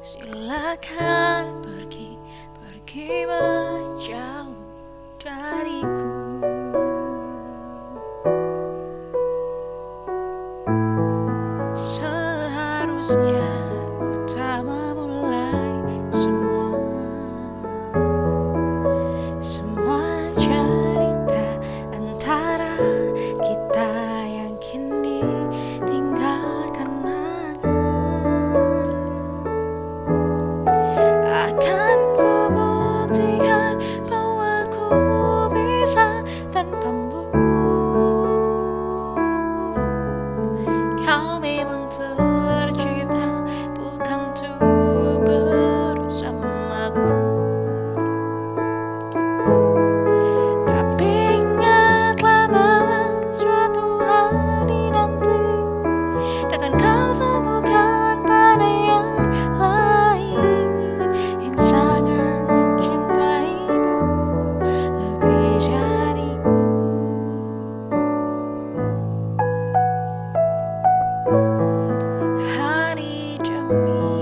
Silakan pergi, pergi menjauh me.